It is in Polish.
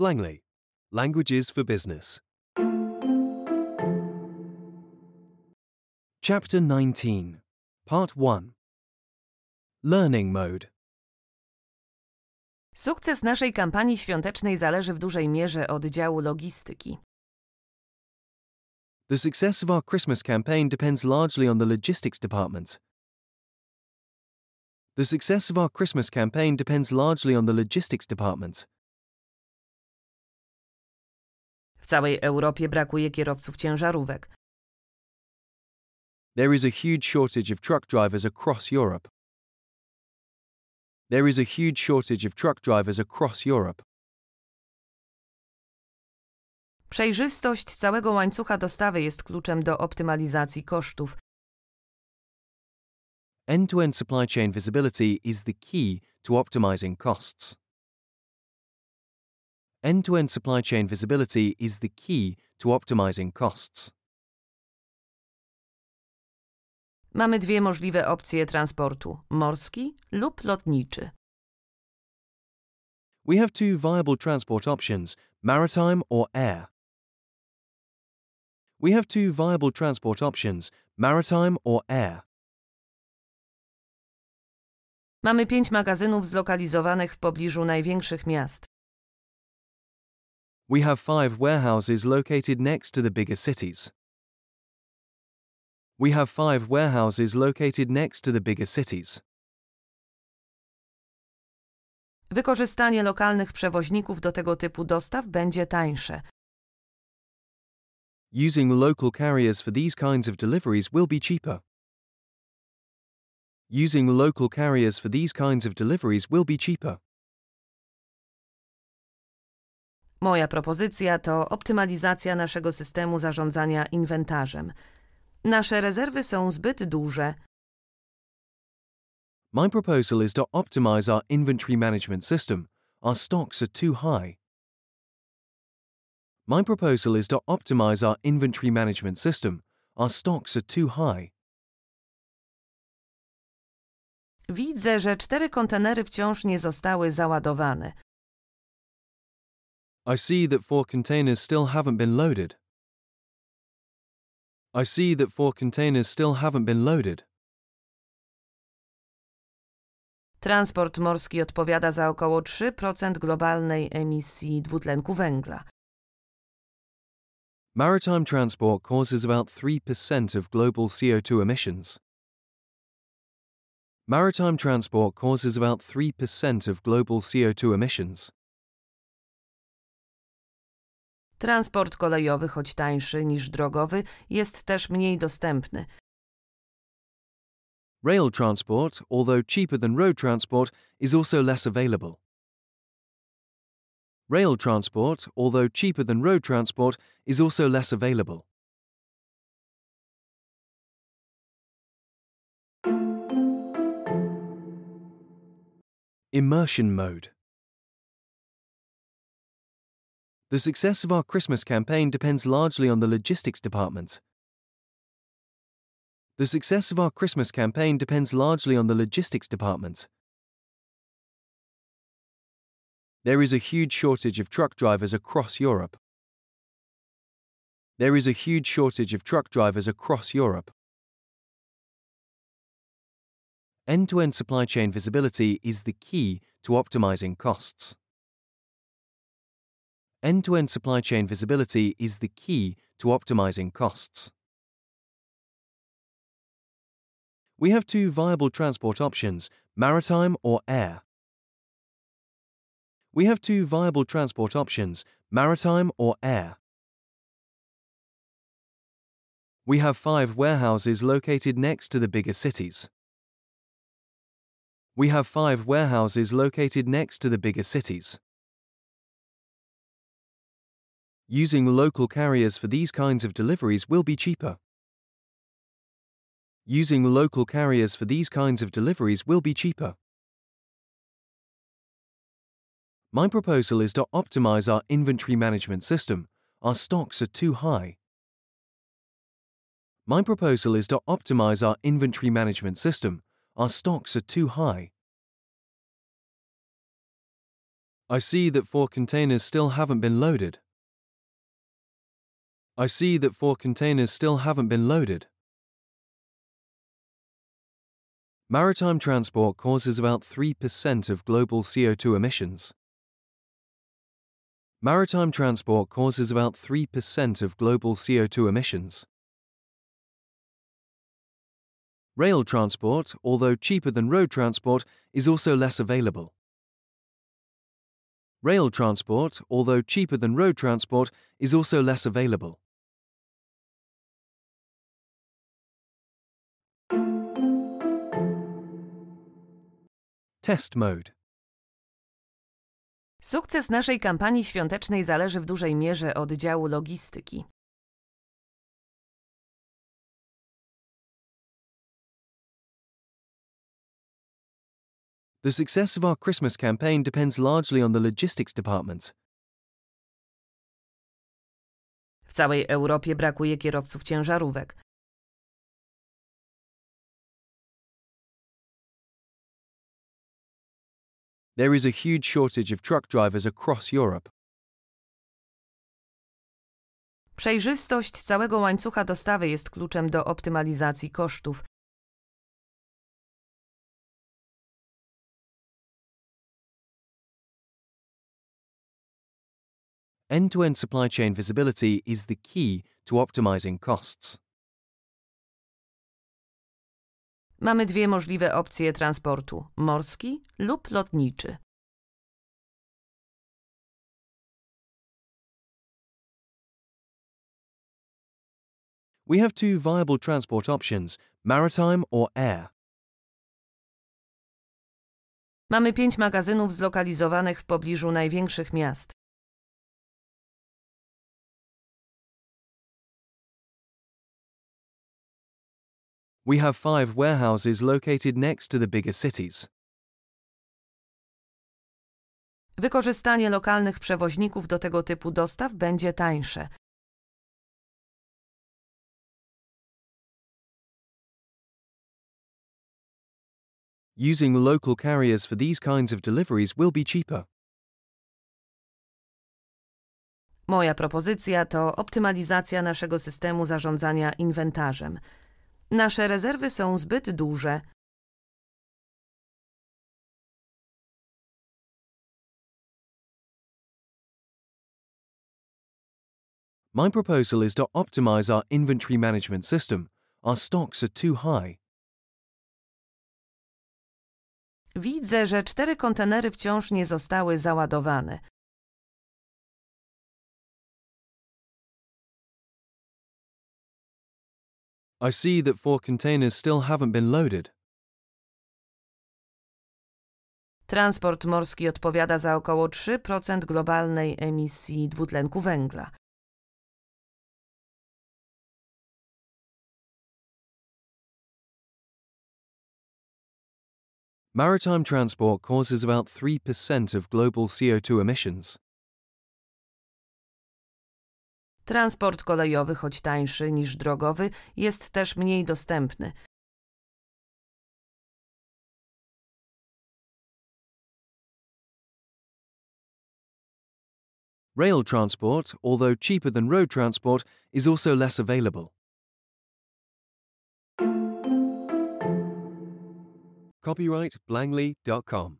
Langley, Languages for Business. Chapter 19, Part 1 Learning Mode. Sukces naszej kampanii świątecznej zależy w dużej mierze od działu logistyki. The success of our Christmas campaign depends largely on the logistics department. The success of our Christmas campaign depends largely on the logistics department. Całej Europie brakuje kierowców ciężarówek. There is a huge shortage of truck drivers across Europe. There is a huge shortage of truck drivers across Europe. Przejrzystość całego łańcucha dostawy jest kluczem do optymalizacji kosztów. End to end supply chain visibility is the key to optimizing costs. End to end supply chain visibility is the key to optimizing costs. Mamy dwie możliwe opcje transportu: morski lub lotniczy. We have two viable transport options maritime or air. We have two viable transport options maritime or air. Mamy pięć magazynów zlokalizowanych w pobliżu największych miast. We have five warehouses located next to the bigger cities. We have five warehouses located next to the bigger cities. Wykorzystanie lokalnych przewoźników do tego typu dostaw będzie tańsze. Using local carriers for these kinds of deliveries will be cheaper. Using local carriers for these kinds of deliveries will be cheaper. Moja propozycja to optymalizacja naszego systemu zarządzania inwentarzem. Nasze rezerwy są zbyt duże. My proposal is to optimize our inventory management system. Our stocks are too high. My proposal is to optimize our inventory management system. Our stocks are too high. Widzę, że cztery kontenery wciąż nie zostały załadowane. I see that four containers still haven't been loaded. I see that four containers still haven't been loaded. Transport morski odpowiada za około 3% globalnej emisji dwutlenku węgla. Maritime transport causes about 3% of global CO2 emissions. Maritime transport causes about 3% of global CO2 emissions. Transport kolejowy, choć tańszy niż drogowy, jest też mniej dostępny. Rail transport, although cheaper than road transport, is also less available. Rail transport, although cheaper than road transport, is also less available. Immersion mode. The success of our Christmas campaign depends largely on the logistics department. The success of our Christmas campaign depends largely on the logistics department. There is a huge shortage of truck drivers across Europe. There is a huge shortage of truck drivers across Europe. End to end supply chain visibility is the key to optimizing costs. End to end supply chain visibility is the key to optimizing costs. We have two viable transport options maritime or air. We have two viable transport options maritime or air. We have five warehouses located next to the bigger cities. We have five warehouses located next to the bigger cities. Using local carriers for these kinds of deliveries will be cheaper. Using local carriers for these kinds of deliveries will be cheaper. My proposal is to optimize our inventory management system. Our stocks are too high. My proposal is to optimize our inventory management system. Our stocks are too high. I see that four containers still haven't been loaded. I see that four containers still haven't been loaded. Maritime transport causes about 3% of global CO2 emissions. Maritime transport causes about 3% of global CO2 emissions. Rail transport, although cheaper than road transport, is also less available. Rail transport, although cheaper than road transport, is also less available. Test mode. Sukces naszej kampanii świątecznej zależy w dużej mierze od działu logistyki. The success of our Christmas campaign depends largely on the logistics department. W całej Europie brakuje kierowców ciężarówek. There is a huge shortage of truck drivers across Europe. Przejrzystość całego łańcucha dostawy jest kluczem do optymalizacji kosztów. End to end supply chain visibility is the key to optimizing costs. Mamy dwie możliwe opcje transportu: morski lub lotniczy. We have two viable transport options maritime or air. Mamy pięć magazynów zlokalizowanych w pobliżu największych miast. We have five warehouses located next to the bigger cities. Wykorzystanie lokalnych przewoźników do tego typu dostaw będzie tańsze. Using local carriers for these kinds of deliveries will be cheaper. Moja propozycja to optymalizacja naszego systemu zarządzania inwentarzem. Nasze rezerwy są zbyt duże. My proposal is to optimize our inventory management system. Our stocks are too high. Widzę, że cztery kontenery wciąż nie zostały załadowane. I see that four containers still haven't been loaded. Transport morski odpowiada za około 3% globalnej emisji dwutlenku węgla. Maritime transport causes about 3% of global CO2 emissions. Transport kolejowy, choć tańszy niż drogowy, jest też mniej dostępny. Rail transport, although cheaper than road transport, is also less available. Copyright Blangley.com